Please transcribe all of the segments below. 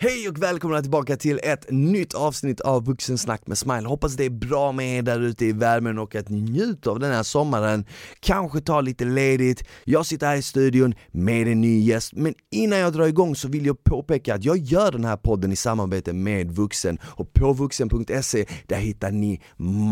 Hej och välkomna tillbaka till ett nytt avsnitt av Vuxensnack med Smile. Hoppas det är bra med er där ute i värmen och att ni njuter av den här sommaren. Kanske ta lite ledigt. Jag sitter här i studion med en ny gäst, men innan jag drar igång så vill jag påpeka att jag gör den här podden i samarbete med Vuxen och på vuxen.se där hittar ni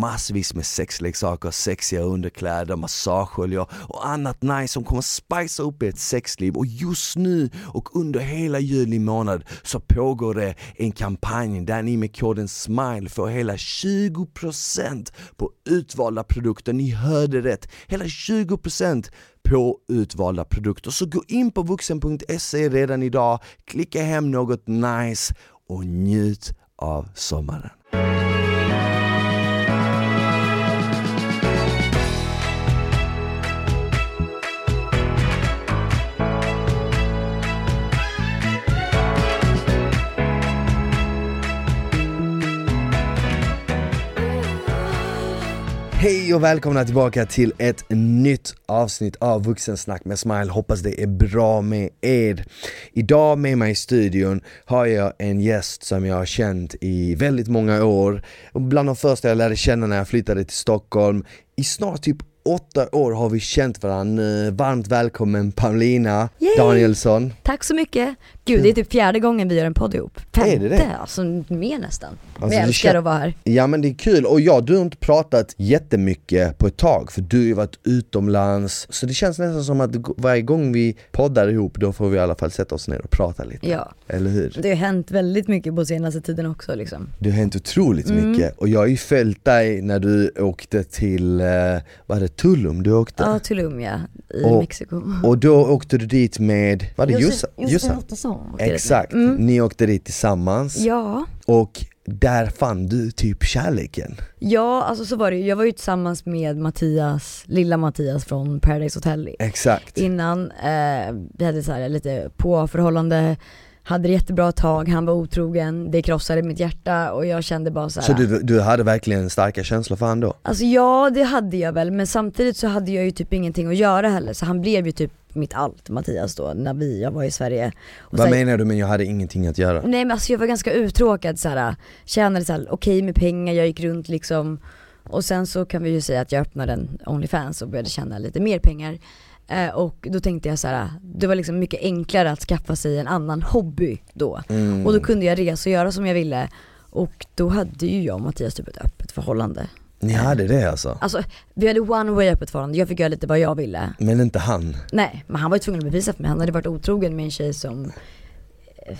massvis med sexleksaker, sexiga underkläder, massageoljor och annat nice som kommer spicea upp ert sexliv och just nu och under hela juli månad så pågår det en kampanj där ni med koden SMILE får hela 20% på utvalda produkter. Ni hörde rätt, hela 20% på utvalda produkter. Så gå in på vuxen.se redan idag, klicka hem något nice och njut av sommaren. Hej och välkomna tillbaka till ett nytt avsnitt av Vuxensnack med Smile. Hoppas det är bra med er. Idag med mig i studion har jag en gäst som jag har känt i väldigt många år. Bland de första jag lärde känna när jag flyttade till Stockholm. I snart typ åtta år har vi känt varandra. Varmt välkommen Paulina Yay! Danielsson. Tack så mycket! Gud det är typ fjärde gången vi gör en podd ihop. Femte, Är det det? alltså mer nästan. Alltså, Men jag älskar att vara här. Ja men det är kul, och ja du har inte pratat jättemycket på ett tag för du har ju varit utomlands Så det känns nästan som att varje gång vi poddar ihop då får vi i alla fall sätta oss ner och prata lite Ja, Eller hur? det har hänt väldigt mycket på senaste tiden också liksom. Det har hänt otroligt Mm. mycket och jag har ju följt dig när du åkte till, eh, vad är det, Tulum du åkte? Ja, Tulum ja, i Och- Mexiko. Och då åkte du dit med, var det Jossa? Jossa? Ottosson. Exakt, Mm. ni åkte dit tillsammans Ja, och där fann du typ kärleken ja alltså så var det. Jag var ju tillsammans med Mattias, lilla Mattias från Paradise Hotel Exakt innan. Eh, vi hade så här lite påförhållande, hade det jättebra tag, han var otrogen, det krossade mitt hjärta och jag kände bara så här. Så du, du hade verkligen starka känslor för han då? Alltså ja, det hade jag väl, men samtidigt så hade jag ju typ ingenting att göra heller, så han blev ju typ mitt allt, Mattias då, när vi, jag var i Sverige. Och Vad så- menar du men jag hade ingenting att göra? Nej men alltså jag var ganska uttråkad såhär, tjänade såhär okej med pengar, jag gick runt liksom och sen så kan vi ju säga att jag öppnade en Onlyfans och började tjäna lite mer pengar. Eh, och då tänkte jag så här: det var liksom mycket enklare att skaffa sig en annan hobby då. Mm. Och då kunde jag resa och göra som jag ville. Och då hade ju jag och Mattias typ ett öppet förhållande. Ni hade det alltså? Alltså vi hade one way öppet förhållande, jag fick göra lite vad jag ville. Men inte han? Nej, men han var ju tvungen att bevisa för mig. Han hade varit otrogen med en tjej som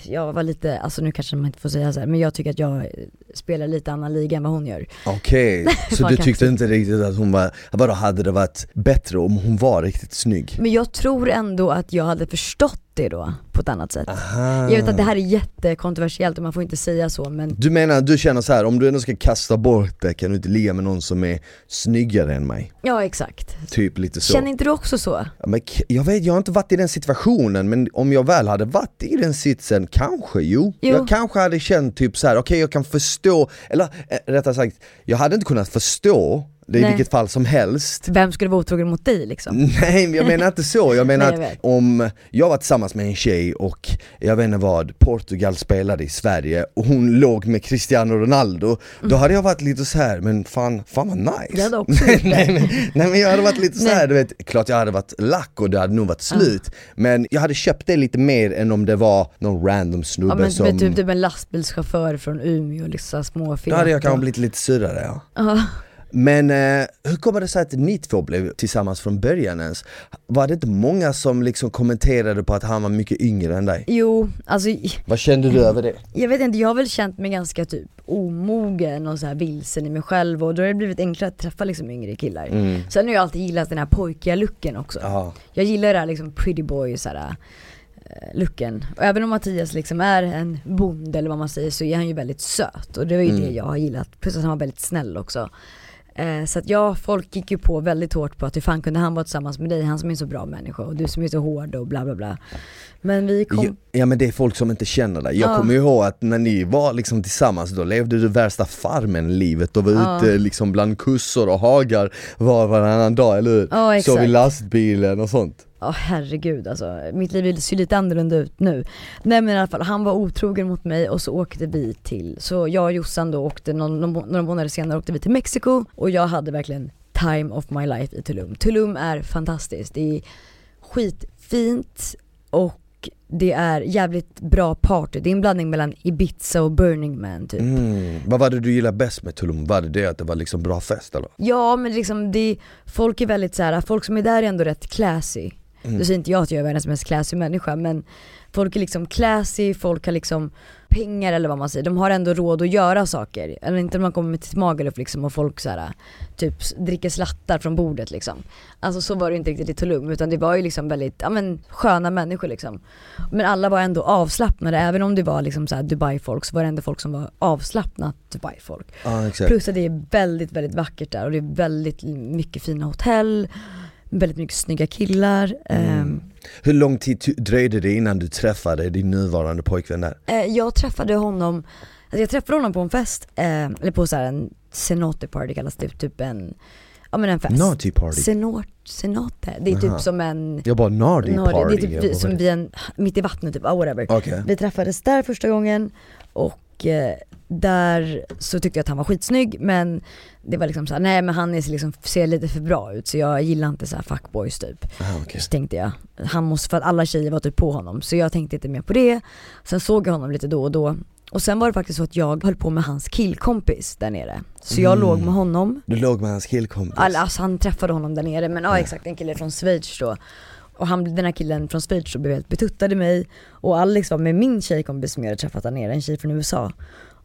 jag var lite, alltså nu kanske man inte får säga så här, men jag tycker att jag spelar lite annan liga än vad hon gör. Okej, så Fan, du tyckte inte riktigt att hon var, vadå hade det varit bättre om hon var riktigt snygg? Men jag tror ändå att jag hade förstått det då på ett annat sätt. Aha. Jag vet att det här är jättekontroversiellt och man får inte säga så men Du menar, du känner så här, om du ändå ska kasta bort det kan du inte ligga med någon som är snyggare än mig? ja exakt. Typ lite så Känner inte du också så? Ja, men k- jag vet, jag har inte varit i den situationen men om jag väl hade varit i den sitsen, kanske jo. Jo. Jag kanske hade känt typ så här: okej jag kan förstå, eller eh, rättare sagt, jag hade inte kunnat förstå det i Nej. vilket fall som helst. Vem skulle vara otrogen mot dig liksom? Nej men jag menar inte så, jag menar Nej, jag att om jag var tillsammans med en tjej och jag vet inte vad, Portugal spelade i Sverige och hon låg med Cristiano Ronaldo Då hade jag varit lite så här, men fan, fan vad nice. Jag hade också nej, nej, men, nej men jag hade varit lite så här, du vet, klart jag hade varit lack och det hade nog varit slut Men jag hade köpt det lite mer än om det var någon random snubbe Ja men som som... typ, typ en lastbilschaufför från Umeå, liksom små Då hade jag kanske blivit lite surare Ja. Men eh, hur kommer det sig att ni två blev tillsammans från början ens? Var det inte många som liksom kommenterade på att han var mycket yngre än dig? Jo, alltså Vad kände du över det? jag vet inte, jag har väl känt mig ganska typ omogen och så här vilsen i mig själv och då har det blivit enklare att träffa liksom yngre killar. Mm. Sen har jag alltid gillat den här pojkiga looken också. Ja. Jag gillar det här liksom pretty boy så här, eh, looken. Och även om Mattias liksom är en bonde eller vad man säger så är han ju väldigt söt och det var ju Mm. det jag har gillat. Plus att han var väldigt snäll också. Eh, så att ja, folk gick ju på väldigt hårt på att hur fan kunde han vara tillsammans med dig, han som är en så bra människa och du som är så hård och bla bla bla. Men vi kom, Ja, ja men det är folk som inte känner dig. Jag Ja. kommer ihåg att när ni var liksom tillsammans, då levde du värsta farmen-livet och var Ja. ute liksom bland kussor och hagar var och varannan dag, eller hur? Ja, Sov i exakt. lastbilen och sånt. Ja herregud alltså, mitt liv ser lite annorlunda ut nu. Nej men i alla fall, han var otrogen mot mig och så åkte vi till, så jag och Jossan då åkte, någon, några månader senare åkte vi till Mexiko och jag hade verkligen time of my life i Tulum. Tulum är fantastiskt, det är skitfint och det är jävligt bra party, det är en blandning mellan Ibiza och Burning Man typ. Mm. Vad var det du gillade bäst med Tulum? Var det det att det var liksom bra fest eller? Ja men liksom det, folk är väldigt så här, folk som är där är ändå rätt classy. Mm. Nu säger inte jag att jag är världens mest classy människa men folk är liksom classy, folk har liksom pengar eller vad man säger, de har ändå råd att göra saker. Eller inte när man kommer till Magaluf liksom och folk så här, typ dricker slattar från bordet liksom. Alltså så var det inte riktigt i Tulum utan det var ju liksom väldigt, ja men sköna människor liksom. Men alla var ändå avslappnade, även om det var liksom så Dubai-folk så var det ändå folk som var avslappnat Dubai-folk. Ah, Plus att det är väldigt, väldigt vackert där och det är väldigt mycket fina hotell, väldigt mycket snygga killar. Mm. Um, hur lång tid dröjde det innan du träffade din nuvarande pojkvän där? Eh, jag träffade honom, alltså jag träffade honom på en fest, eh, eller på så en cenote party kallas det, typ en Ja men en fest. Naughty party? Cenot, cenote, det är Aha. typ som en Jag bara naughty party? Det är typ som vid en, mitt i vattnet typ, oh, whatever. Okay. Vi träffades där första gången och eh, där så tyckte jag att han var skitsnygg men det var liksom såhär, nej men han är liksom, ser lite för bra ut så jag gillar inte såhär fuckboys typ. Ah, okay. Så tänkte jag, han måste, för att alla tjejer var typ på honom så jag tänkte inte mer på det. Sen såg jag honom lite då och då och sen var det faktiskt så att jag höll på med hans killkompis där nere. Så jag mm. låg med honom. Du låg med hans killkompis? Alltså han träffade honom där nere men ja exakt, en kille från Schweiz då. Och han, den här killen från Schweiz blev helt betuttad i mig och Alex var med min tjejkompis som jag hade träffat där nere, en tjej från USA.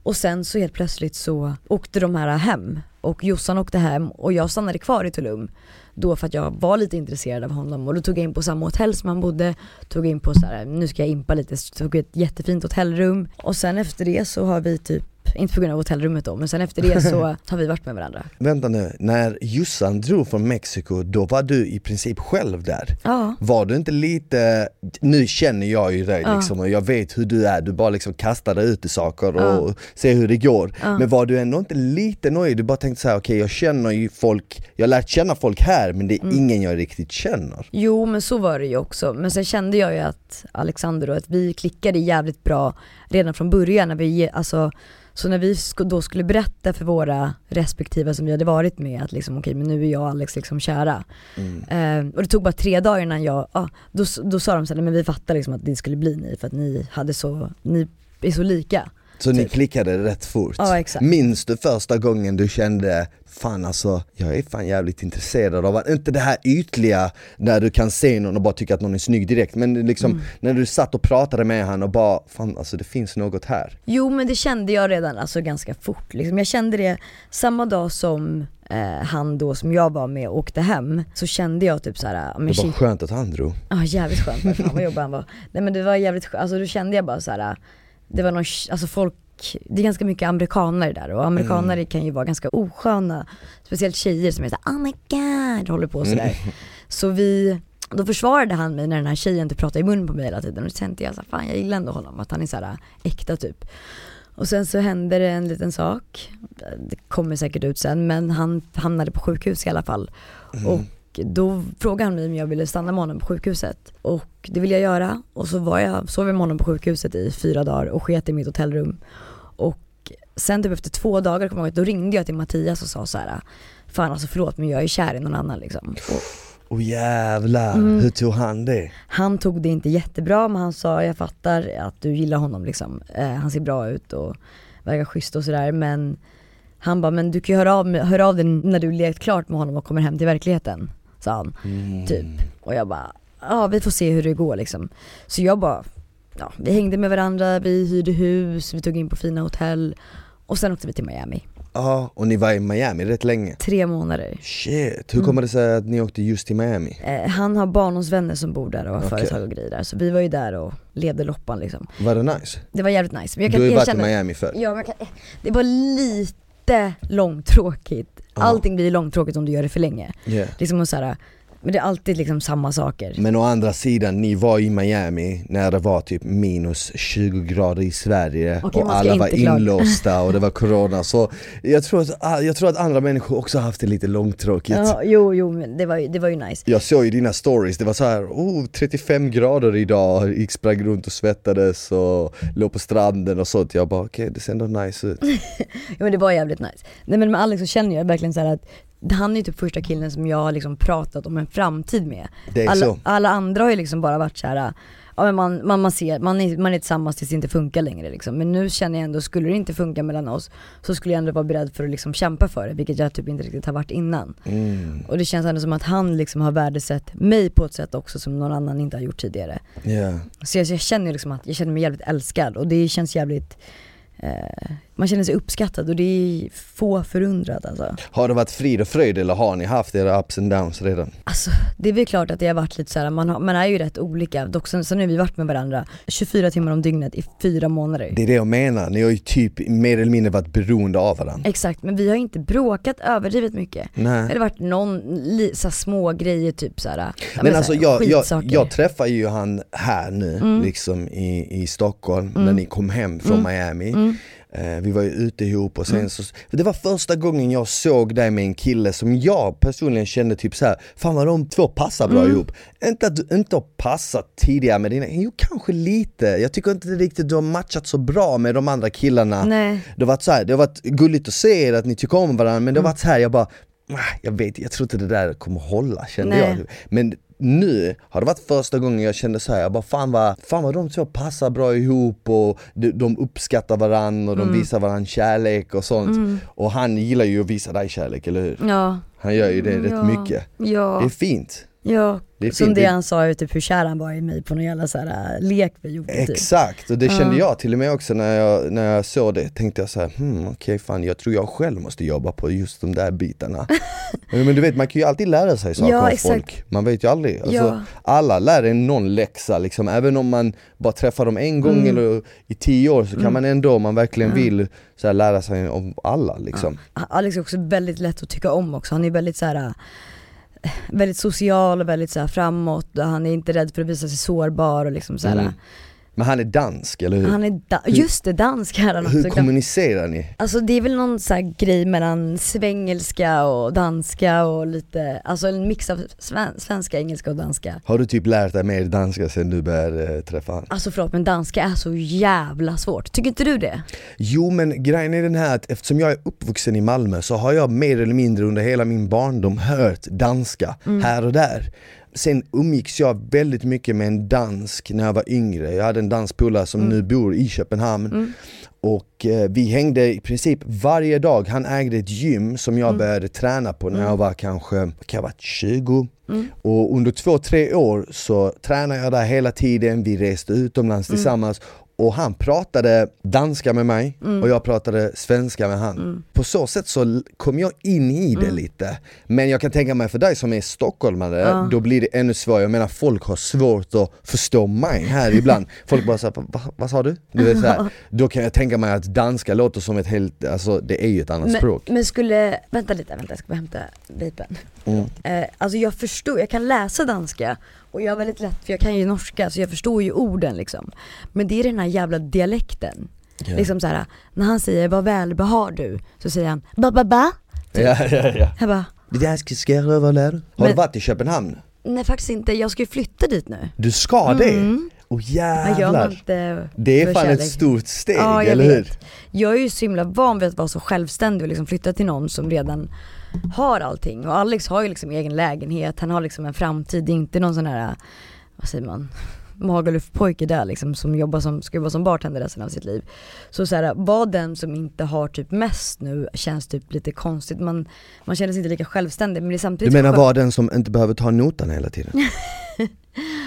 Och sen så helt plötsligt så åkte de här hem. Och Jossan åkte hem och jag stannade kvar i Tulum. Då för att jag var lite intresserad av honom. Och då tog jag in på samma hotell som han bodde, tog in på så här, nu ska jag impa lite, så tog ett jättefint hotellrum. Och sen efter det så har vi typ inte på grund av hotellrummet då, men sen efter det så har vi varit med varandra. Vänta nu, när Jossan drog från Mexiko, då var du i princip själv där? Ja. Var du inte lite, nu känner jag ju dig ja. liksom och jag vet hur du är, du bara liksom kastar dig ut i saker och ja. ser hur det går. Men var du ändå inte lite nöjd? Du bara tänkte såhär, okej okay, jag känner ju folk, jag har lärt känna folk här men det är mm. ingen jag riktigt känner. Jo men så var det ju också, men sen kände jag ju att Alexander och att vi klickade jävligt bra redan från början när vi, alltså så när vi då skulle berätta för våra respektive som vi hade varit med att liksom okej okay, men nu är jag och Alex liksom kära. Mm. Eh, och det tog bara tre dagar innan jag, ah, då, då sa de såhär, men vi fattar liksom att det skulle bli ni för att ni hade så, ni är så lika. Så typ. ni klickade rätt fort? Ja exakt. Minns du första gången du kände, fan alltså, jag är fan jävligt intresserad av, inte det här ytliga när du kan se någon och bara tycka att någon är snygg direkt, men liksom mm. när du satt och pratade med honom och bara, fan alltså det finns något här. Jo men det kände jag redan alltså ganska fort liksom. Jag kände det samma dag som eh, han då som jag var med åkte hem, så kände jag typ såhär men Det var skönt att han drog. Ja jävligt skönt, fan vad jobbig han var. Nej men det var jävligt skönt, alltså då kände jag bara såhär det var någon, alltså folk, det är ganska mycket amerikanare där och amerikanare mm. kan ju vara ganska osköna. Speciellt tjejer som är såhär oh my god, håller på sådär. Mm. Så vi, då försvarade han mig när den här tjejen typ pratade i mun på mig hela tiden och då tänkte jag såhär, fan jag gillar ändå honom, att han är såhär äkta typ. Och sen så hände det en liten sak, det kommer säkert ut sen, men han hamnade på sjukhus i alla fall. Mm. Och då frågade han mig om jag ville stanna med honom på sjukhuset. Och det ville jag göra. Och så var jag, sov jag med honom på sjukhuset i fyra dagar och sket i mitt hotellrum. Och sen typ efter två dagar, kom jag ihåg, då ringde jag till Mattias och sa så här. Fan alltså förlåt men jag är kär i någon annan liksom. Och, oh, jävlar, mm. hur tog han det? Han tog det inte jättebra men han sa jag fattar att du gillar honom liksom. Eh, han ser bra ut och verkar schysst och sådär men han bara, men du kan ju höra av, höra av dig när du lekt klart med honom och kommer hem till verkligheten sa han. Mm. Typ. Och jag bara, ja vi får se hur det går liksom. Så jag bara, ja vi hängde med varandra, vi hyrde hus, vi tog in på fina hotell och sen åkte vi till Miami. Ja, och ni var i Miami rätt länge? Tre månader. Shit, hur mm. kommer det sig att ni åkte just till Miami? Eh, han har barndomsvänner som bor där och har okay. företag och grejer där, så vi var ju där och levde loppan liksom. Var det nice? Det var jävligt nice. Men jag kan du har ju varit i Miami förr? Ja, men kan, det var lite långtråkigt. Allting blir långtråkigt om du gör det för länge. Yeah. Det är som att såhär, Men det är alltid liksom samma saker. Men å andra sidan, ni var i Miami när det var typ minus 20 grader i Sverige Okej, och alla var inlåsta och det var corona. Så jag tror, att, ah, jag tror att andra människor också har haft det lite långtråkigt. Ja, jo, jo, men det var ju, det var ju nice. Jag såg ju dina stories, det var så här, oh, 35 grader idag, gick sprang runt och svettades och låg på stranden och sånt. Jag bara okej, det ser ändå nice ut. Ja men det var jävligt nice. Nej men med Alex så känner jag verkligen så här att han är ju typ första killen som jag har liksom pratat om en framtid med. Det är Alla, så alla andra har ju liksom bara varit så här. Ja, men man, man, man, ser, man, är, man är tillsammans tills det inte funkar längre liksom. Men nu känner jag ändå, skulle det inte funka mellan oss så skulle jag ändå vara beredd för att liksom kämpa för det, vilket jag typ inte riktigt har varit innan. mm. Och det känns ändå som att han liksom har värdesatt mig på ett sätt också som någon annan inte har gjort tidigare. yeah. Så jag, så jag känner liksom att jag känner mig jävligt älskad och det känns jävligt eh, man känner sig uppskattad och det är få förundrad alltså. Har det varit frid och fröjd eller har ni haft era ups and downs redan? Alltså det är väl klart att det har varit lite såhär, man, har, man är ju rätt olika. Dock sen, sen har vi varit med varandra 24 timmar om dygnet i fyra månader. Det är det jag menar, ni har ju typ mer eller mindre varit beroende av varandra Exakt, men vi har inte bråkat överdrivet mycket. Det Nej har varit någon, så små grejer typ såhär, Men så alltså jag, jag, jag träffar ju han här nu, Mm. liksom i, i Stockholm, Mm. när ni kom hem från Mm. Miami Mm. Vi var ju ute ihop och sen Mm. så, det var första gången jag såg dig med en kille som jag personligen kände typ så här, fan vad de två passar bra Mm. ihop. Inte att du inte har passat tidigare med dina, jo kanske lite, jag tycker inte riktigt du har matchat så bra med de andra killarna. Nej. Det har varit så här, det har varit gulligt att se er, att ni tycker om varandra men det har Mm. varit så här, jag bara, "Ah, jag vet, jag tror inte det där kommer hålla kände Nej. jag. Men nu har det varit första gången jag kände så här, jag bara fan vad, fan vad de två passar bra ihop och de, de uppskattar varandra och de Mm. visar varandra kärlek och sånt. Mm. Och han gillar ju att visa dig kärlek, eller hur? Ja. Han gör ju det rätt Ja. mycket. Ja. Det är fint. Ja, Det som det han sa ju typ hur kär han var i mig på någon jävla så här, äh, lek vi gjorde typ. Exakt, och det kände Ja. jag till och med också när jag, när jag såg det, tänkte jag så här, hmm, okej fan jag tror jag själv måste jobba på just de där bitarna. men du vet man kan ju alltid lära sig saker Ja, av folk, man vet ju aldrig. Alltså, Ja. Alla lär en någon läxa liksom, även om man bara träffar dem en gång Mm. eller i tio år så kan Mm. man ändå, om man verkligen Ja. vill, så här, lära sig om alla liksom. Alex är också väldigt lätt att tycka om också, han är väldigt så här äh, väldigt social och väldigt så här framåt och han är inte rädd för att visa sig sårbar och liksom så här. Mm. Men han är dansk, eller hur? Han är da- just det, dansk är han Hur också. kommunicerar ni? Alltså det är väl någon så grej mellan svengelska och danska och lite, alltså en mix av sven- svenska, engelska och danska. Har du typ lärt dig mer danska sen du började eh, träffa honom? Alltså förlåt men danska är så jävla svårt, tycker inte du det? Jo men grejen är den här att eftersom jag är uppvuxen i Malmö så har jag mer eller mindre under hela min barndom hört danska Mm. här och där. Sen umgicks jag väldigt mycket med en dansk när jag var yngre. Jag hade en dansk polare som Mm. nu bor i Köpenhamn Mm. och eh, vi hängde i princip varje dag. Han ägde ett gym som jag Mm. började träna på när Mm. jag var kanske, kan jag varit 20? Mm. Och under två, tre år så tränade jag där hela tiden, vi reste utomlands Mm. tillsammans och han pratade danska med mig Mm. och jag pratade svenska med han. Mm. På så sätt så kom jag in i det Mm. lite. Men jag kan tänka mig för dig som är stockholmare, Ja. då blir det ännu svårare. Jag menar folk har svårt att förstå mig här ibland. Folk bara såhär, "Va- vad sa du? du vet, så här. Då kan jag tänka mig att danska låter som ett helt, alltså det är ju ett annat Men, språk. men skulle, vänta lite, vänta jag ska bara hämta vapen. Mm. Eh, alltså jag förstår, jag kan läsa danska och jag har väldigt lätt, för jag kan ju norska så jag förstår ju orden liksom. Men det är den här jävla dialekten. Ja. Liksom så här, när han säger vad välbehar du? Så säger han ba ba ba. Typ. Ja, ja, ja. Jag bara. Har du varit i Köpenhamn? nej faktiskt inte, jag ska ju flytta dit nu. Du ska det? Mm. Man jävlar! inte Det är fan kärlek. ett stort steg, Ja, eller hur? vet. Jag är ju så himla van vid att vara så självständig och liksom flytta till någon som redan har allting. Och Alex har ju liksom egen lägenhet, han har liksom en framtid, det är inte någon sån här, vad säger man, Magaluf-pojke där liksom som jobbar som, ska jobba som bartender resten av sitt liv. Så så här, var den som inte har typ mest nu känns typ lite konstigt, man, man känner sig inte lika självständig men det är Du samtidigt menar skönt- vara den som inte behöver ta notan hela tiden?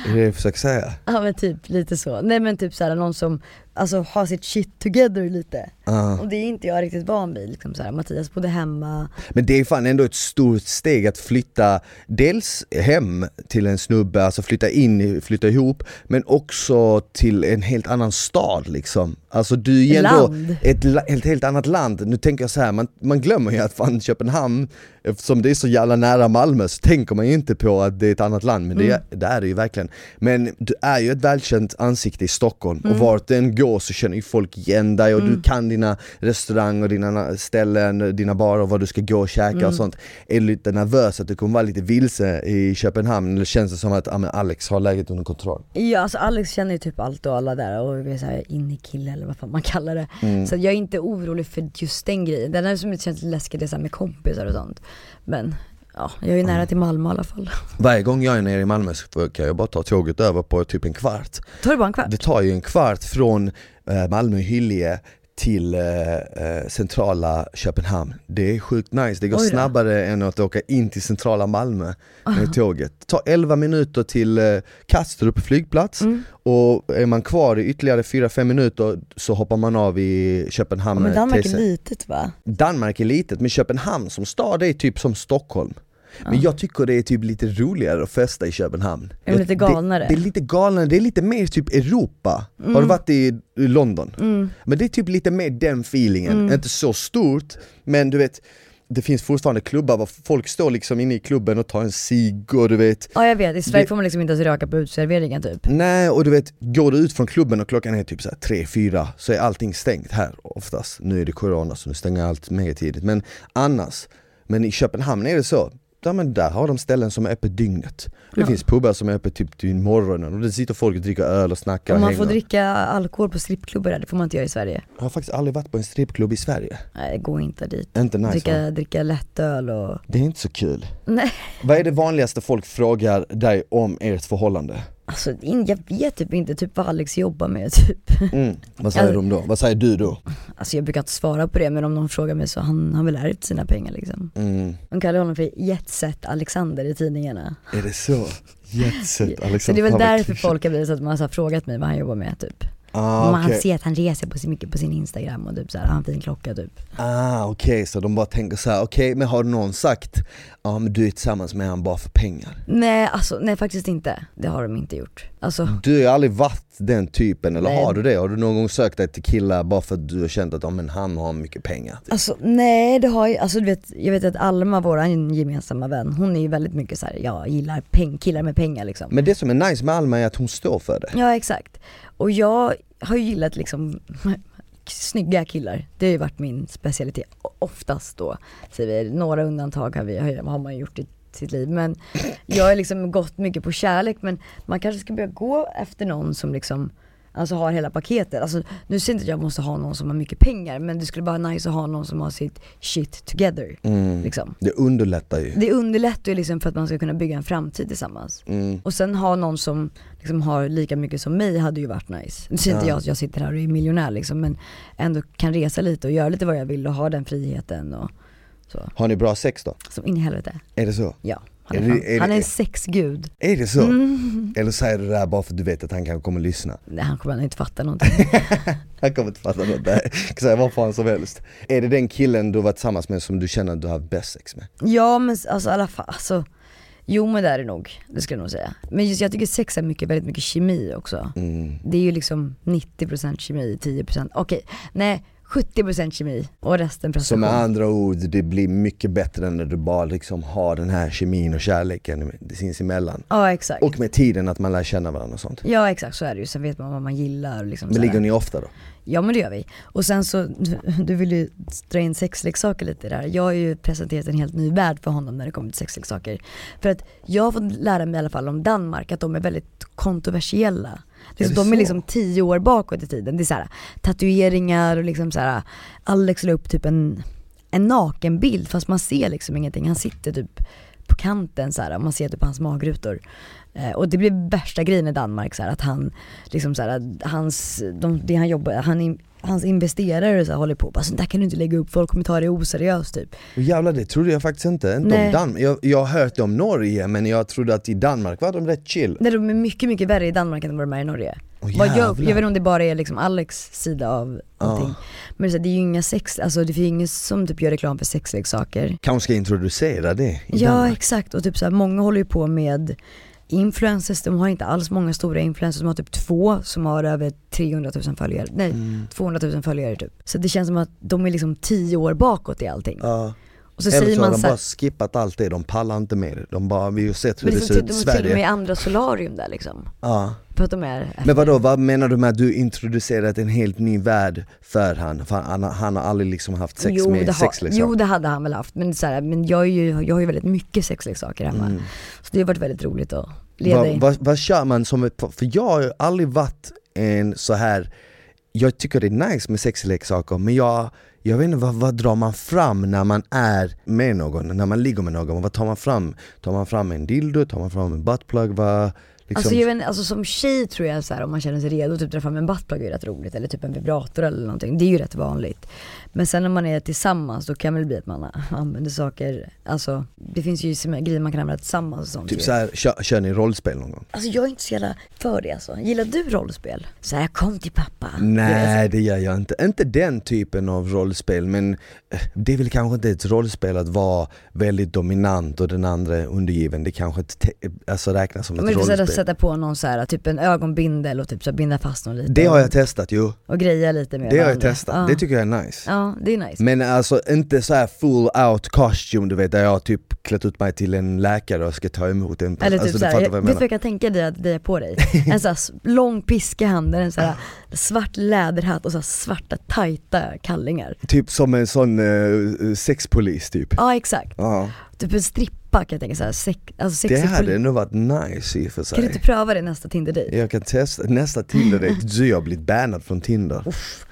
är det det du försöker säga? Ja men typ lite så. Nej men typ såhär någon som alltså ha sitt shit together lite. Ja. Och det är inte jag riktigt van vid, liksom så här, Mattias bodde hemma, Men det är fan ändå ett stort steg att flytta dels hem till en snubbe, alltså flytta in, flytta ihop, men också till en helt annan stad liksom. Alltså du är ändå ett la- helt, annat land. Nu tänker jag så här, man, man glömmer ju att fan Köpenhamn, eftersom det är så jävla nära Malmö så tänker man ju inte på att det är ett annat land, men det, är, det är det ju verkligen. Men du är ju ett välkänt ansikte i Stockholm och vart du än går så känner ju folk igen dig och du kan dina restauranger och dina ställen, dina barer, var du ska gå och käka och sånt. Är du lite nervös att du kommer vara lite vilse i Köpenhamn eller känns det som att men Alex har läget under kontroll? Ja alltså Alex känner ju typ allt och alla där och är såhär inne-kille eller vad fan man kallar det. Mm. Så jag är inte orolig för just den grejen. Den enda som känns lite läskigt är så med kompisar och sånt. Men ja, jag är ju nära till Malmö i alla fall. Varje gång jag är nere i Malmö så kan jag bara ta tåget över på typ en kvart. Tar det bara en kvart? Det tar ju en kvart från eh, Malmö Hyllie till eh, eh, centrala Köpenhamn. Det är sjukt nice, det går snabbare än att åka in till centrala Malmö med tåget. Det tar 11 minuter till eh, Kastrup flygplats Mm. och är man kvar i ytterligare 4-5 minuter så hoppar man av i Ja, Köpenhamn. men Danmark är litet va? Danmark är litet men Köpenhamn som stad är typ som Stockholm. Men jag tycker det är typ lite roligare att festa i Köpenhamn. Är de lite galnare? Det, det är lite galnare, det är lite mer typ Europa. Har du varit i, London? Mm. Men det är typ lite mer den feelingen, inte så stort men du vet det finns fortfarande klubbar var folk står liksom inne i klubben och tar en cigg och du vet Ja jag vet, i Sverige Det- får man liksom inte ens röka på uteserveringen typ. Nej och du vet, går du ut från klubben och klockan är typ så här 3-4 så är allting stängt här oftast. Nu är det corona så nu stänger allt mer tidigt men annars, men i Köpenhamn är det så Ja, men där har de ställen som är öppet dygnet. Det Ja. finns pubbar som är öppet typ till morgonen och det sitter folk och dricker öl och snackar Om och man får hänger. dricka alkohol på strippklubbar där, det får man inte göra i Sverige. Jag har faktiskt aldrig varit på en strippklubb i Sverige. Nej gå inte dit. Inte nice va? dricka, dricka lättöl och... Det är inte så kul. Nej. Vad är det vanligaste folk frågar dig om ert förhållande? Alltså jag vet typ inte typ vad Alex jobbar med typ. Mm. Vad säger de då? Vad säger du då? Alltså jag brukar inte svara på det men om någon frågar mig så han har väl ärvt sina pengar liksom. Mm. De kallar honom för Jetset Alexander i tidningarna. Är det så? Jetset Så Alexander. det är väl därför folk har blivit så att man har frågat mig vad han jobbar med typ. Ah, Man okej. ser att han reser på mycket på sin instagram och typ så här, har en fin klocka typ. Ah, okej, så de bara tänker så här: okej men har någon sagt ja men du är tillsammans med han bara för pengar? Nej alltså nej faktiskt inte. Det har de inte gjort. Alltså Du har aldrig varit den typen, eller Nej. har du det? Har du någon gång sökt dig till killar bara för att du har känt att ja, men han har mycket pengar? Typ? Alltså nej det har ju, alltså du vet, jag vet att Alma, våran gemensamma vän, hon är ju väldigt mycket så här, jag gillar peng, killar med pengar liksom. Men det som är nice med Alma är att hon står för det. Ja exakt. Och jag har ju gillat liksom snygga killar. Det har ju varit min specialitet. Oftast då, säger vi. Några undantag har, vi, har man gjort i sitt liv. Men jag har liksom gått mycket på kärlek men man kanske ska börja gå efter någon som liksom Alltså har hela paketet. Alltså, nu säger inte att jag måste ha någon som har mycket pengar men det skulle vara nice att ha någon som har sitt shit together. Mm. Liksom. Det underlättar ju. Det underlättar ju liksom för att man ska kunna bygga en framtid tillsammans. Mm. Och sen ha någon som liksom har lika mycket som mig hade ju varit nice. Nu inte Ja. jag att jag sitter här och är miljonär liksom men ändå kan resa lite och göra lite vad jag vill och ha den friheten och så. Har ni bra sex då? Som in i helvete. Är det så? Ja. Han är, Är det- är det- han är en sexgud. Är det så? Mm. Eller säger du det här bara för att du vet att han kan komma och lyssna? Nej han kommer inte fatta någonting. Han kommer inte fatta något, nej. kan säga vad fan som helst. Är det den killen du har varit tillsammans med som du känner att du har haft bäst sex med? ja men alltså i alla fall, alltså Jo men det är det nog, det skulle jag nog säga. Men just jag tycker sex är mycket, väldigt mycket kemi också. Mm. Det är ju liksom 90% kemi, 10% okej, nej 70% kemi och resten Så prestation. med andra ord, det blir mycket bättre när du bara liksom har den här kemin och kärleken sinsemellan. Ja exakt. Och med tiden att man lär känna varandra och sånt. Ja exakt så är det ju, sen vet man vad man gillar liksom Men ligger ni ofta då? Ja men det gör vi. Och sen så, du, du vill ju dra in sexleksaker lite där. Jag har ju presenterat en helt ny värld för honom när det kommer till sexleksaker. För att jag har fått lära mig i alla fall om Danmark att de är väldigt kontroversiella. Är Liksom, det de är så? liksom tio år bakåt i tiden. Det är såhär tatueringar och liksom såhär, Alex la upp typ en, en nakenbild fast man ser liksom ingenting. Han sitter typ på kanten så här, man ser typ hans magrutor. Eh, och det blev värsta grejen i Danmark så här, att han, liksom så här, hans, de, det han jobbar, han, in- hans investerare så här, håller på bara sånt där kan du inte lägga upp, folk kommer ta det oseriöst typ. Och Jävlar det trodde jag faktiskt inte, inte Nej. om Danmark. Jag, jag har hört om Norge men jag trodde att i Danmark var de rätt chill. Nej de är mycket, mycket värre i Danmark än vad de är i Norge. Vad jag, jag vet inte om det bara är liksom Alex sida av allting. Men det är, ju inga sex, alltså det finns ingen som typ gör reklam för sexleksaker. Kanske ska introducera det Ja Danmark. exakt och typ så här, många håller ju på med influencers, de har inte alls många stora influencers, de har typ två som har över 300 000 följare, nej Mm. 200 000 följare typ. Så det känns som att de är liksom 10 år bakåt i allting. Ja. Och så Eller så har de bara skippat allt det, de pallar inte med det. De bara, vi har sett hur det ser ut i de är till och med i Sverige. andra solarium där liksom. Ja. För att de är Men vadå, vad menar du med att du introducerat en helt ny värld för han? För han, han har aldrig liksom haft sex jo, med sexleksaker? jo det hade han väl haft, men, så här, men jag, är ju, jag har ju väldigt mycket sexleksaker hemma. Mm. Så det har varit väldigt roligt att leda Vad i. vad- vad kör man som ett, för jag har aldrig varit en så här jag tycker det är nice med sexleksaker men jag, jag vet inte vad, vad drar man fram när man är med någon, när man ligger med någon, vad tar man fram? Tar man fram en dildo, tar man fram en buttplug, vad, liksom, Alltså, jag vet, alltså som tjej tror jag så här, om man känner sig redo, typ dra fram en buttplug är rätt roligt, eller typ en vibrator eller någonting, det är ju rätt vanligt. Men sen när man är tillsammans då kan det väl bli att man använder saker, alltså det finns ju grejer man kan använda tillsammans och sånt typ ju. så här, kör, kör ni rollspel någon gång? Alltså jag är inte så jävla för det alltså. Gillar du rollspel? Så här, kom till pappa. Nej det gör jag inte, inte den typen av rollspel men eh, det är väl kanske inte ett rollspel att vara väldigt dominant och den andra undergiven, det kanske inte te- alltså räknas som ett Men får rollspel sätta, sätta på någon så här, typ en ögonbindel och typ så här, binda fast någon lite. Det har jag testat jo, Och greja lite med det har jag varandra. testat, Ja. det tycker jag är nice Ja, det är nice. Men alltså inte så här full out costume du vet där jag har typ klätt ut mig till en läkare och ska ta emot en Eller typ alltså, du såhär, fattar jag, vad jag vet du vad menar? jag kan tänka dig att vi på dig? En sån här s- lång piska i handen, en sån här svart läderhatt och så här svarta tajta kallingar. Typ som en sån eh, sexpolis typ Ja exakt, Ja, typ en strippa kan jag tänka såhär, sex, alltså det sexig hade poli- nog varit nice i och för Kan du sig inte pröva det nästa Tinder-dejt? Jag kan testa, nästa Tinder date, du jag har blivit bannad från Tinder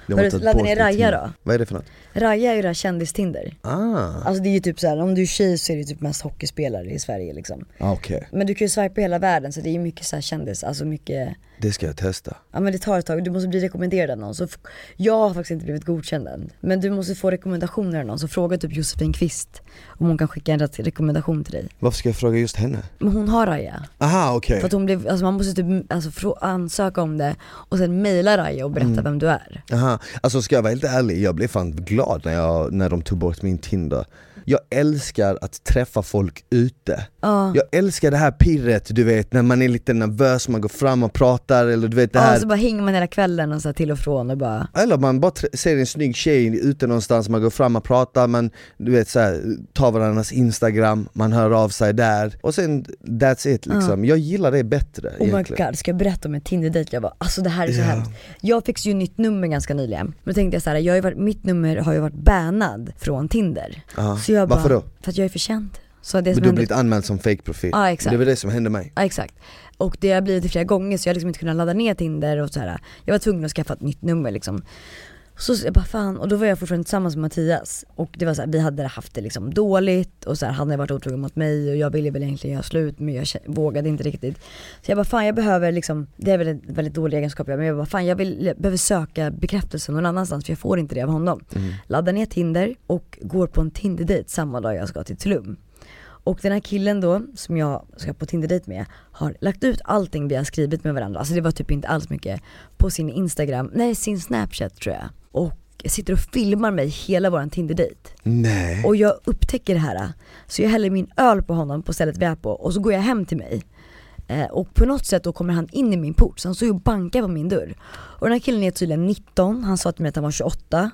De Har du laddat ner Raja då? Vad är det för något? Raja är ju det här kändis-Tinder. Ah, Alltså det är ju typ såhär, om du är tjej så är det typ mest hockeyspelare i Sverige liksom. ah, okej, Men du kan ju swipa hela världen så det är ju mycket såhär kändis, alltså mycket det ska jag testa Ja men det tar ett tag, du måste bli rekommenderad av någon. Så jag har faktiskt inte blivit godkänd än. Men du måste få rekommendationer av någon, så fråga typ Josefin Kvist om hon kan skicka en rätt rekommendation till dig. Varför ska jag fråga just henne? Men hon har Raja. Aha okej, För att hon blev, alltså man måste typ alltså, ansöka om det och sen mejla Raja och berätta Mm. vem du är. Aha. Alltså ska jag vara helt ärlig, jag blev fan glad när, jag, när de tog bort min Tinder Jag älskar att träffa folk ute Ja. Jag älskar det här pirret du vet, när man är lite nervös, man går fram och pratar eller du vet det Ja, här så bara hänger man hela kvällen och så här till och från och bara Eller man bara ser en snygg tjej ute någonstans, man går fram och pratar, man du vet så här, tar varandras instagram, man hör av sig där och sen that's it liksom. Jag gillar det bättre Oh my egentligen. god, ska jag berätta om en Tinder-dejt? Jag bara, alltså det här är så Ja. hemskt. Jag fick ju nytt nummer ganska nyligen. Men då tänkte jag så här, jag har ju varit, mitt nummer har ju varit bannad från Tinder. Ja. Så jag bara, Varför då? För att jag är för känd. Så det Men du har blivit anmäld som fake-profil. Ja, exakt. Det var det som hände mig. ja exakt. Och det har blivit flera gånger så jag har liksom inte kunnat ladda ner Tinder och så här. Jag var tvungen att skaffa ett nytt nummer liksom. Så jag bara fan, och då var jag fortfarande tillsammans med Mattias och det var så här, vi hade haft det liksom dåligt och så här, han hade varit otrogen mot mig och jag ville väl egentligen göra slut men jag vågade inte riktigt. Så jag bara fan jag behöver liksom, det är väl en väldigt dålig egenskap men jag bara fan jag, vill, jag behöver söka bekräftelse någon annanstans för jag får inte det av honom. Mm. Laddar ner Tinder och går på en Tinder-dejt samma dag jag ska till Tulum. Och den här killen då, som jag ska på Tinder-dejt med, har lagt ut allting vi har skrivit med varandra, alltså det var typ inte alls mycket, på sin Instagram, nej sin Snapchat tror jag. Och sitter och filmar mig hela våran Tinder-dejt. Nej. Och jag upptäcker det här, så jag häller min öl på honom på stället vi är på och så går jag hem till mig. Eh, och på något sätt då kommer han in i min port, så han står ju och bankar på min dörr. Och den här killen är tydligen 19, han sa till mig att han var 28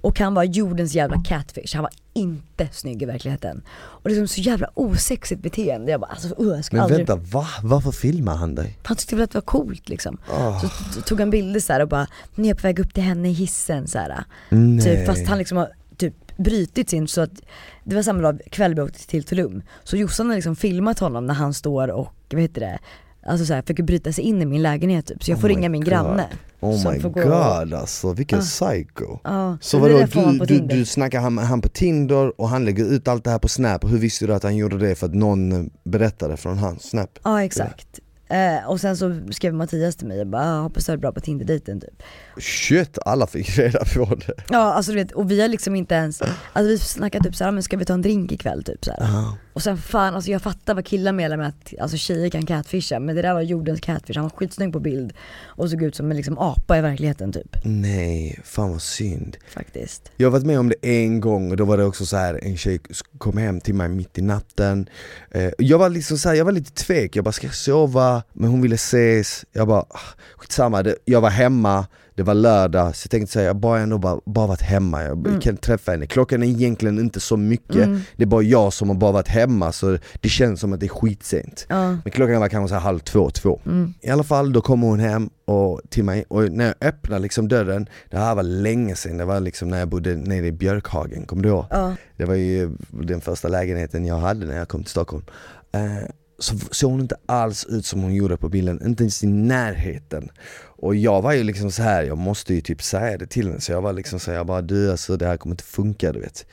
och han var jordens jävla catfish, han var inte snygg i verkligheten. Och liksom så jävla osexigt beteende, jag bara alltså uh, jag ska Men aldrig vänta, va? Varför filmar han dig? han tyckte väl att det var coolt liksom. Ah. Så tog han bilder så här och bara, nu är jag på väg upp till henne i hissen så här. Nej. Typ, fast han liksom har brutit sin, så att det var samma dag, kväll vi åkte till Tulum. Så Jossan har liksom filmat honom när han står och, vad heter det, alltså så här, försöker bryta sig in i min lägenhet typ. Så jag Oh får my ringa min God. granne. Oh my god alltså, vilken Ah. psycho. Ja, Så vadå, du, du, du snackar han, han på Tinder och han lägger ut allt det här på Snap, hur visste du att han gjorde det för att någon berättade från hans Snap? Ja exakt. Eh, och sen så skrev Mattias till mig och bara ah, hoppas du är bra på Tinder-dejten typ. Shit, alla fick reda på det. Ja alltså du vet, och vi har liksom inte ens, alltså vi snackade typ såhär, men ska vi ta en drink ikväll typ såhär. Ja. Och sen fan, alltså jag fattar vad killar menar med att alltså, tjejer kan catfisha, men det där var jordens catfish, han var skitsnygg på bild och såg ut som en liksom apa i verkligheten typ. Nej, fan vad synd. Faktiskt. Jag har varit med om det en gång och då var det också så här en tjej kom hem till mig mitt i natten eh, Jag var liksom så här, jag var lite tvek, jag bara ska jag sova? Men hon ville ses, jag bara ah, skitsamma, jag var hemma det var lördag, så jag tänkte säga jag bara ändå bara, bara varit hemma, jag mm. kan träffa henne. Klockan är egentligen inte så mycket, mm. det är bara jag som har bara varit hemma så det känns som att det är skitsent. Ja. Men klockan var kanske så halv två, två. Mm. I alla fall, då kommer hon hem och, till mig och när jag öppnar liksom dörren, det här var länge sedan, det var liksom när jag bodde nere i Björkhagen, kommer du ihåg? Ja. Det var ju den första lägenheten jag hade när jag kom till Stockholm. Eh, så såg hon inte alls ut som hon gjorde på bilden, inte ens i närheten. Och jag var ju liksom så här, jag måste ju typ säga det till henne, så jag var liksom så här, jag bara du alltså det här kommer inte funka du vet.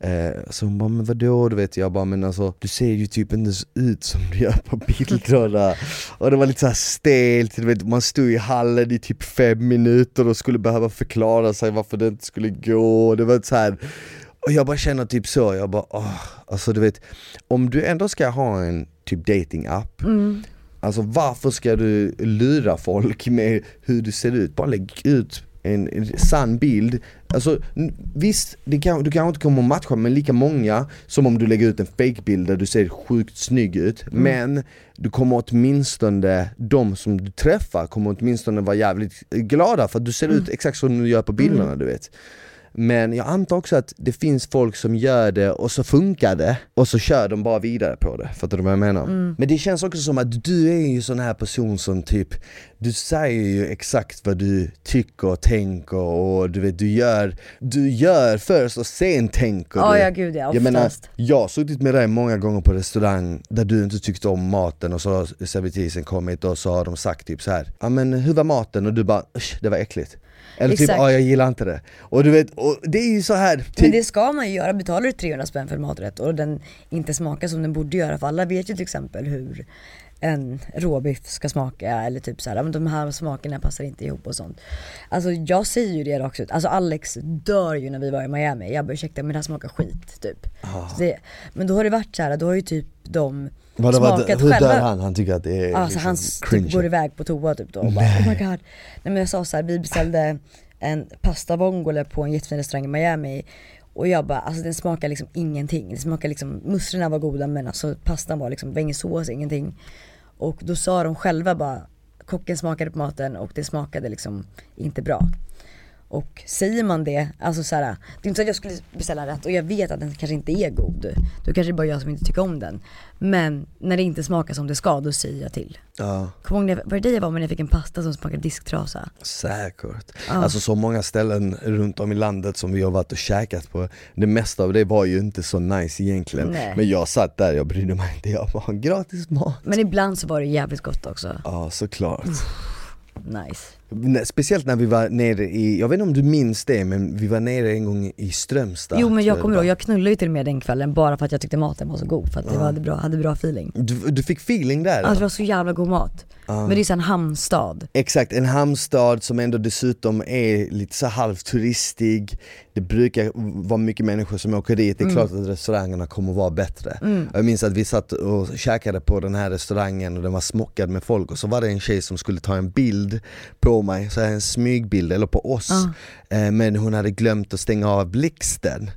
Eh, så hon bara, men vadå? Du vet, jag bara, men alltså du ser ju typ inte ut som du gör på bilderna Och det var lite såhär stelt, du vet, man stod i hallen i typ fem minuter och skulle behöva förklara sig varför det inte skulle gå, det var så här och jag bara känner typ så, jag bara åh, alltså du vet Om du ändå ska ha en typ dating-app mm. Alltså varför ska du lura folk med hur du ser ut? Bara lägg ut en, en sann bild Alltså visst, det kan, du kanske inte kommer matcha med lika många som om du lägger ut en fake-bild där du ser sjukt snygg ut mm. Men du kommer åtminstone, de som du träffar kommer åtminstone vara jävligt glada för att du ser mm. ut exakt som du gör på bilderna mm. du vet men jag antar också att det finns folk som gör det och så funkar det och så kör de bara vidare på det, fattar du vad jag menar? Mm. Men det känns också som att du är ju sån här person som typ Du säger ju exakt vad du tycker och tänker och du vet du gör Du gör först och sen tänker oh, du Ja gud ja, oftast. Jag menar, jag har suttit med dig många gånger på restaurang där du inte tyckte om maten och så har servitrisen kommit och så har de sagt typ så här. ja men hur var maten? Och du bara det var äckligt eller typ, ja jag gillar inte det. Och du vet, och det är ju så här typ... Men det ska man ju göra, betalar du 300 spänn för en maträtt och den inte smakar som den borde göra, för alla vet ju till exempel hur en råbiff ska smaka eller typ såhär, men de här smakerna passar inte ihop och sånt. Alltså jag säger ju det rakt ut, alltså Alex dör ju när vi var i Miami, jag bara ursäkta men det här smakar skit typ. Ah. Det, men då har det varit såhär, då har ju typ de Vadå, smakat hur själva. dör han? Han tycker att det är Alltså liksom han cringe. typ går iväg på toa typ då och bara oh my god. Nej men jag sa såhär, vi beställde en pasta vongole på en jättefin restaurang i Miami och jag bara, alltså den smakar liksom ingenting. Det smakar liksom, musslorna var goda men alltså pastan var liksom, det var ingen sås, ingenting. Och då sa de själva bara, kocken smakade på maten och det smakade liksom inte bra. Och säger man det, alltså så här, det är inte så att jag skulle beställa rätt och jag vet att den kanske inte är god. Då kanske det är bara jag som inte tycker om den. Men när det inte smakar som det ska, då säger jag till. Ja. Kommer ihåg, var det dig jag var med när jag fick en pasta som smakade disktrasa? Säkert. Ja. Alltså så många ställen runt om i landet som vi har varit och käkat på, det mesta av det var ju inte så nice egentligen. Nej. Men jag satt där, jag brydde mig inte, jag bara gratis mat. Men ibland så var det jävligt gott också. Ja såklart. Nice. Speciellt när vi var nere i, jag vet inte om du minns det men vi var nere en gång i Strömstad Jo men jag kommer ihåg, jag knullade ju till och med den kvällen bara för att jag tyckte maten var så god, för att det var, hade, bra, hade bra feeling. du, du fick feeling där? Alltså det var så jävla god mat. Men det är så en hamnstad. Exakt, en hamnstad som ändå dessutom är lite så halvt turistig Det brukar vara mycket människor som åker dit, det är Mm. klart att restaurangerna kommer vara bättre Mm. Jag minns att vi satt och käkade på den här restaurangen och den var smockad med folk och så var det en tjej som skulle ta en bild på mig, så här en smygbild, eller på oss Ja. eh, Men hon hade glömt att stänga av blixten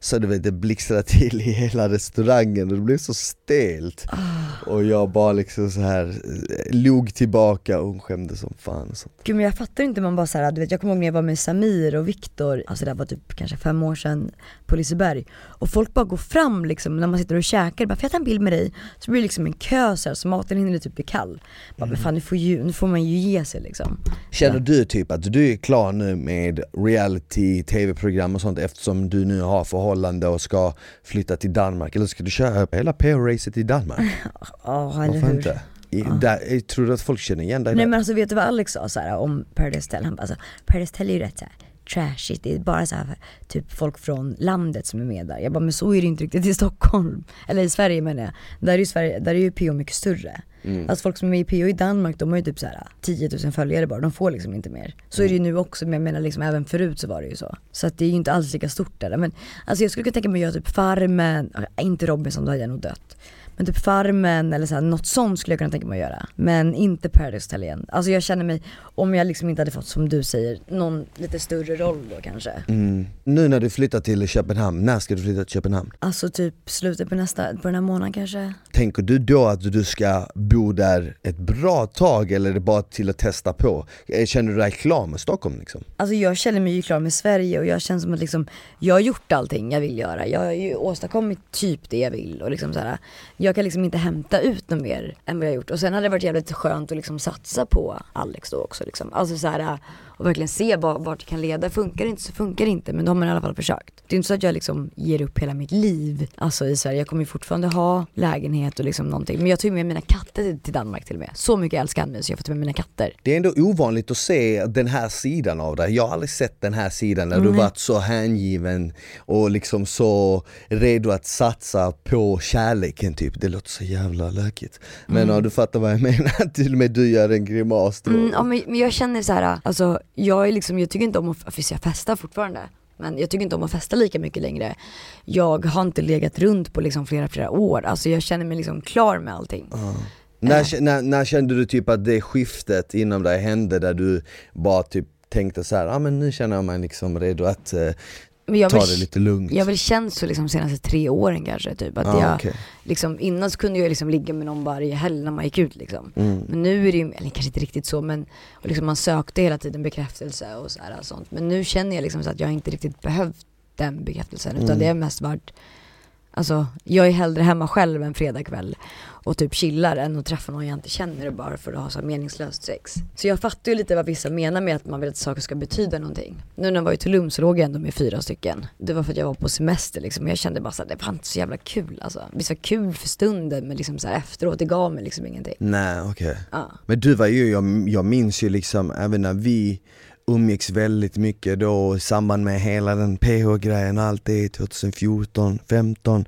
så du vet, det blixtrade till i hela restaurangen och det blev så stelt Ah. Och jag bara liksom så här eh, log tillbaka och hon skämdes som fan och sånt. Gud men jag fattar inte, man bara såhär, du vet jag kommer ihåg när jag var med Samir och Viktor, alltså det här var typ kanske fem år sedan på Liseberg Och folk bara går fram liksom när man sitter och käkar, bara får jag ta en bild med dig? Så blir det liksom en kö så, här, så maten hinner typ bli kall. Bara, men fan nu får, ju, nu får man ju ge sig liksom. Känner du typ att du är klar nu med reality, tv-program och sånt eftersom du nu har förhållande och ska flytta till Danmark? Eller ska du köra hela PR-racet i Danmark? Ja eller Varför hur? inte? I, där, eh, tror du att folk känner igen dig Nej där? men alltså vet du vad Alex sa så här, om Paradise Hotel? Han bara alltså, Paradise Hotel är ju rätt såhär trashigt, det är bara så här, typ folk från landet som är med där. Jag bara, men så är det inte riktigt i Stockholm. Eller i Sverige menar jag. Där är ju, Sverige, där är ju PO mycket större. Mm. Alltså folk som är med i PO i Danmark, de har ju typ så här 10 000 följare bara, de får liksom inte mer. Så är det ju nu också, men jag menar liksom även förut så var det ju så. Så att det är ju inte alls lika stort där. Men alltså jag skulle kunna tänka mig att göra typ Farmen, inte Robinson, då hade jag nog dött. Men typ Farmen eller så här, något sånt skulle jag kunna tänka mig att göra. Men inte Paradise Hotel igen. Alltså jag känner mig, om jag liksom inte hade fått som du säger, någon lite större roll då kanske. Mm. Nu när du flyttar till Köpenhamn, när ska du flytta till Köpenhamn? Alltså typ slutet på nästa, på den här månaden kanske. Tänker du då att du ska bo där ett bra tag eller är det bara till att testa på? Eh, Känner du dig klar med Stockholm liksom? Alltså jag känner mig ju klar med Sverige och jag känner som att liksom, jag har gjort allting jag vill göra. Jag har ju åstadkommit typ det jag vill och liksom så här, jag jag kan liksom inte hämta ut något mer än vad jag har gjort. Och sen hade det varit jävligt skönt att liksom satsa på Alex då också liksom. Alltså så här, och verkligen se vart, vart det kan leda. Funkar det inte så funkar det inte men då har man i alla fall försökt. Det är inte så att jag liksom ger upp hela mitt liv alltså i Sverige. Jag kommer ju fortfarande ha lägenhet och liksom någonting. Men jag tog med mina katter till- Danmark till och med. Så mycket älskar han mig så jag får ta med mina katter. Det är ändå ovanligt att se den här sidan av dig. Jag har aldrig sett den här sidan när du Nej. varit så hängiven och liksom så redo att satsa på kärleken typ. Det låter så jävla lökigt. Men ja, du fattar vad jag menar, till och med du gör en grimas då. Mm, ja, men, men jag känner så här, alltså jag är liksom, jag tycker inte om att, visst jag festar fortfarande. Men jag tycker inte om att festa lika mycket längre. Jag har inte legat runt på liksom flera, flera år. Alltså jag känner mig liksom klar med allting. När, när, när kände du typ att det skiftet inom dig hände där du bara typ tänkte så här, ah, men nu känner jag mig liksom redo att eh, Men jag ta vill, det lite lugnt. jag har väl känt så liksom senaste tre åren kanske typ. Att Ah, jag, okej. liksom, innan så kunde jag liksom ligga med någon varje helg när man gick ut liksom. Mm. Men nu är det ju, eller kanske inte riktigt så men och liksom man sökte hela tiden bekräftelse och så här och sånt. Men nu känner jag liksom så att jag inte riktigt behövt den bekräftelsen utan Mm. det har mest varit Alltså jag är hellre hemma själv en fredagkväll och typ chillar än att träffa någon jag inte känner bara för att ha så meningslöst sex. Så jag fattar ju lite vad vissa menar med att man vill att saker ska betyda någonting. Nu när jag var i Tulum så låg jag ändå med fyra stycken. Det var för att jag var på semester liksom. Jag kände bara såhär, det var inte så jävla kul alltså. Visst var kul för stunden men liksom så här efteråt, det gav mig liksom ingenting. Nej okej. Ja. Men du var ju, jag, jag minns ju liksom även när vi umgicks väldigt mycket då i samband med hela den PH-grejen och allt det 2014, 15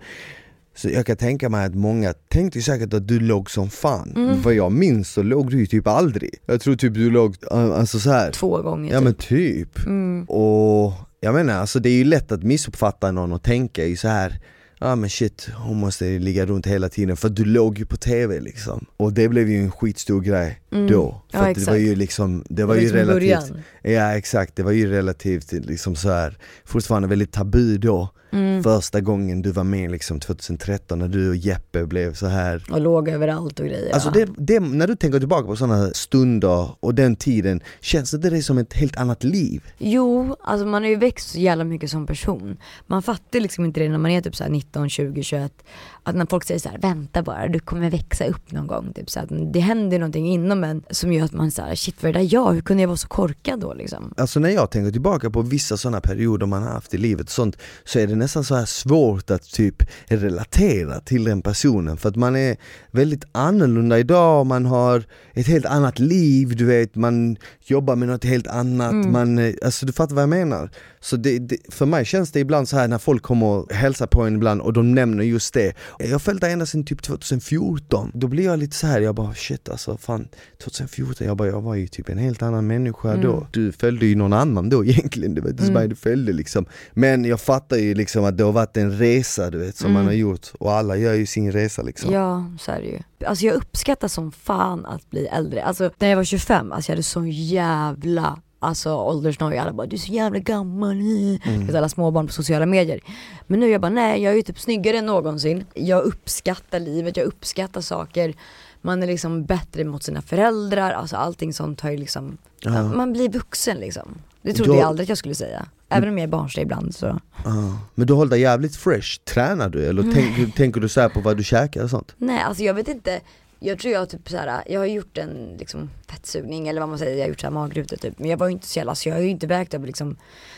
Så jag kan tänka mig att många tänkte säkert att du låg som fan. Mm. Vad jag minns så låg du ju typ aldrig. Jag tror typ du låg, alltså så här. Två gånger Ja typ. men typ. Mm. Och jag menar alltså det är ju lätt att missuppfatta någon och tänka ju så här. Ja men shit, hon måste ligga runt hela tiden för du låg ju på TV liksom. Och det blev ju en skitstor grej Mm. då. För Ja, det var exakt. ju liksom, det Det var ju liksom relativt början. Ja exakt, det var ju relativt liksom så här fortfarande väldigt tabu då. Mm. Första gången du var med liksom 2013 när du och Jeppe blev så här Och låg överallt och grejer. Alltså det, det, när du tänker tillbaka på sådana stunder och den tiden, känns det som ett helt annat liv? Jo, alltså man har ju växt så jävla mycket som person. Man fattar liksom inte det när man är typ så här 19, 20, 21. Att när folk säger så här, vänta bara, du kommer växa upp någon gång. Typ så att det händer någonting inom en som gör att man säger shit vad är det där jag? Hur kunde jag vara så korkad då liksom? Alltså när jag tänker tillbaka på vissa sådana perioder man har haft i livet och sånt så är det nästan så här svårt att typ relatera till den personen för att man är väldigt annorlunda idag, man har ett helt annat liv, du vet, man jobbar med något helt annat, Mm. man, eh, alltså du fattar vad jag menar? Så det, det, för mig känns det ibland så här när folk kommer och hälsar på en ibland och de nämner just det. Jag har följt dig ända sedan typ 2014, då blir jag lite så här jag bara shit alltså fan 2014, jag bara jag var ju typ en helt annan människa Mm. då. Du följde ju någon annan då egentligen, var inte så Mm. du följde liksom. Men jag fattar ju liksom att det har varit en resa du vet som Mm. man har gjort och alla gör ju sin resa liksom. Ja, så är det ju. Alltså jag uppskattar som fan att bli äldre. Alltså när jag var 25, alltså jag hade sån jävla Alltså åldersnoja, alla bara du är så jävla gammal, mm. alla småbarn på sociala medier. Men nu jag bara nej, jag är ju typ snyggare än någonsin. Jag uppskattar livet, jag uppskattar saker. Man är liksom bättre mot sina föräldrar, alltså allting sånt har ju liksom, Ja. man blir vuxen liksom. Det trodde Då- jag aldrig att jag skulle säga. Även om jag är barnslig ibland så. Ja. Men du håller dig jävligt fresh, tränar du eller tänk, tänker du så här på vad du käkar och sånt? Nej alltså jag vet inte, jag tror jag typ såhär, jag har gjort en liksom fettsugning eller vad man säger, jag har gjort såhär magrutor typ. Men jag var ju inte så jävla, så jag har ju inte vägt över liksom,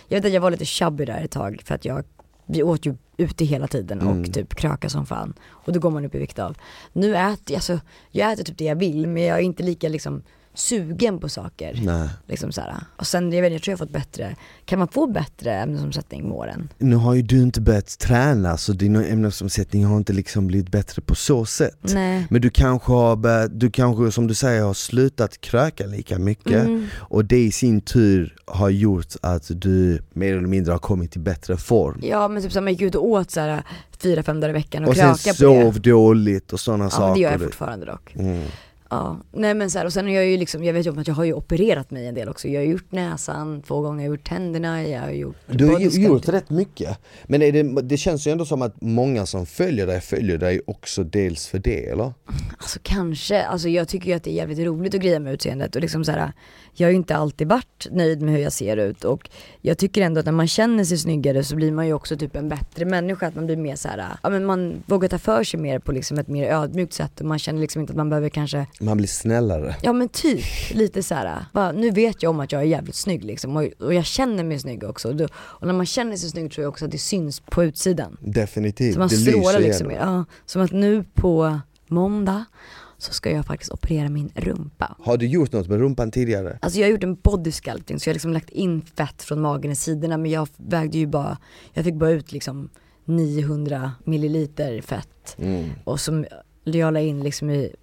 jag vet att jag var lite chubby där ett tag för att jag, vi åt ju ute hela tiden och Mm. typ kröka som fan. Och då går man upp i vikt av. Nu äter jag, alltså, jag äter typ det jag vill men jag är inte lika liksom sugen på saker. Nej. Liksom så här. Och sen, jag vet jag tror jag har fått bättre, kan man få bättre ämnesomsättning med åren? Nu har ju du inte börjat träna så din ämnesomsättning har inte liksom blivit bättre på så sätt. Nej. Men du kanske har börjat, du kanske som du säger har slutat kröka lika mycket Mm. och det i sin tur har gjort att du mer eller mindre har kommit i bättre form. Ja men typ här, man gick ut och åt så här fyra, fem dagar i veckan och, och sen krökade på det. sov dåligt och sådana Ja saker. men det gör jag fortfarande dock. Mm. Ja, nej men så här, och sen har jag ju liksom, jag vet ju om att jag har ju opererat mig en del också. Jag har gjort näsan två gånger, jag har gjort tänderna, jag har gjort Du har ju gjort rätt mycket, men det, det känns ju ändå som att många som följer dig följer dig också dels för det eller? Alltså kanske, alltså jag tycker ju att det är jävligt roligt att greja med utseendet och liksom så här, jag har ju inte alltid varit nöjd med hur jag ser ut och jag tycker ändå att när man känner sig snyggare så blir man ju också typ en bättre människa, att man blir mer så här, ja men man vågar ta för sig mer på liksom ett mer ödmjukt sätt och man känner liksom inte att man behöver kanske Man blir snällare. Ja men typ, lite så här. Bara, nu vet jag om att jag är jävligt snygg liksom och, och jag känner mig snygg också. Och, då, och när man känner sig snygg tror jag också att det syns på utsidan. Definitivt, Så man det lyser liksom. Ja, som att nu på måndag så ska jag faktiskt operera min rumpa. Har du gjort något med rumpan tidigare? Alltså jag har gjort en bodysculpting så jag har liksom lagt in fett från magen i sidorna men jag vägde ju bara, jag fick bara ut liksom 900 milliliter fett Mm. och som jag la in liksom i,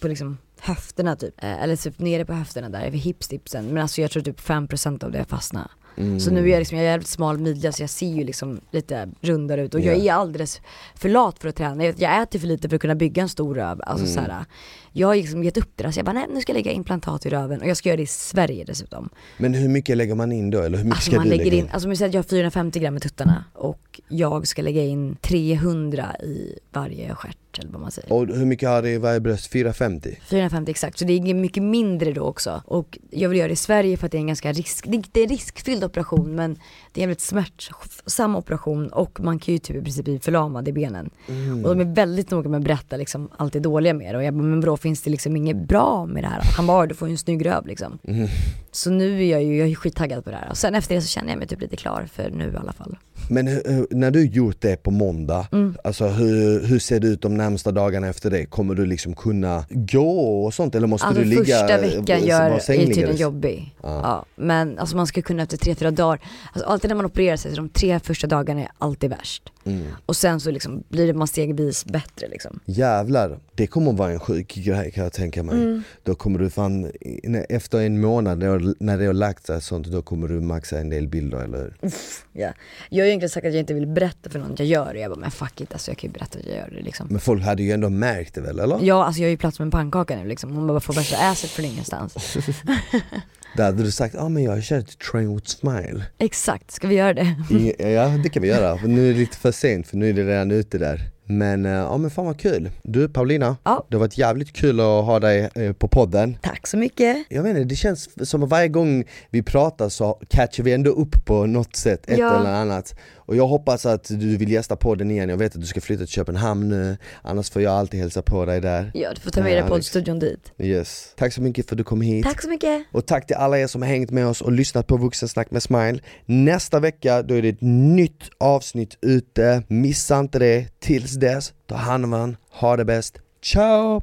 på liksom höfterna typ, Eh, eller typ nere på höfterna där, vid hipstipsen. Men alltså jag tror typ 5% av det fastnade. Mm. Så nu är jag liksom, jag är jävligt smal midja så jag ser ju liksom lite rundare ut och jag Ja. är alldeles för lat för att träna. Jag, jag äter för lite för att kunna bygga en stor röv. Alltså Mm. så här, jag har liksom gett upp det där så jag bara nej nu ska jag lägga implantat i röven och jag ska göra det i Sverige dessutom. Men hur mycket lägger man in då? Eller hur mycket Alltså ska man du lägger lägga in, alltså om vi säger att jag har 450 gram i tuttarna och jag ska lägga in 300 i varje stjärt eller vad man säger. Och hur mycket har du i varje bröst? 450? 450 exakt, så det är mycket mindre då också. Och jag vill göra det i Sverige för att det är en ganska risk, det det är en riskfylld operation men det är en väldigt smärtsam operation och man kan ju typ i princip bli förlamad i benen. Mm. Och de är väldigt noga med att berätta liksom allt det dåliga med det och jag bara, men bra finns det liksom inget bra med det här? Han bara, du får ju en snygg röv liksom. Mm. Så nu är jag ju, jag är skittaggad på det här. Och sen efter det så känner jag mig typ lite klar för nu i alla fall. Men hur, när du gjort det på måndag, Mm. alltså hur, hur ser det ut de närmsta dagarna efter det? Kommer du liksom kunna gå och sånt eller måste Alltså du ligga första veckan gör, är tydligen jobbig. Ja. Ja. men alltså man ska kunna efter tre, fyra dagar, alltså alltid när man opererar sig, de tre första dagarna är alltid värst. Mm. Och sen så liksom blir det man stegvis bättre liksom. Jävlar, det kommer vara en sjuk grej kan jag tänka mig. Mm. Då kommer du fan, efter en månad när, det har lagt sig sånt, då kommer du maxa en del bilder eller hur? Ja. Jag ju egentligen sagt att jag inte vill berätta för någon att jag gör det, jag bara men fuck it alltså jag kan ju berätta att jag gör det liksom. Men folk hade ju ändå märkt det väl eller? Ja alltså jag är ju plats med en pannkaka nu liksom, hon bara får värsta asset från ingenstans. Där hade du sagt, ja ah, men jag kör till Train with Smile. Exakt, ska vi göra det? Ja det kan vi göra, nu är det lite för sent för nu är det redan ute där. Men eh, ja men fan vad kul. Du Paulina, Ja. det har varit jävligt kul att ha dig eh, på podden. Tack så mycket. Jag vet inte, det känns som att varje gång vi pratar så catchar vi ändå upp på något sätt, ett Ja. eller annat. Och jag hoppas att du vill gästa podden igen, jag vet att du ska flytta till Köpenhamn nu, annars får jag alltid hälsa på dig där. Ja du får ta med dig poddstudion dit. Yes. Tack så mycket för att du kom hit. Tack så mycket. Och tack till alla er som har hängt med oss och lyssnat på Vuxensnack med Smile. Nästa vecka då är det ett nytt avsnitt ute, missa inte det. Tills dess, ta hand om varandra, ha det bäst. Ciao!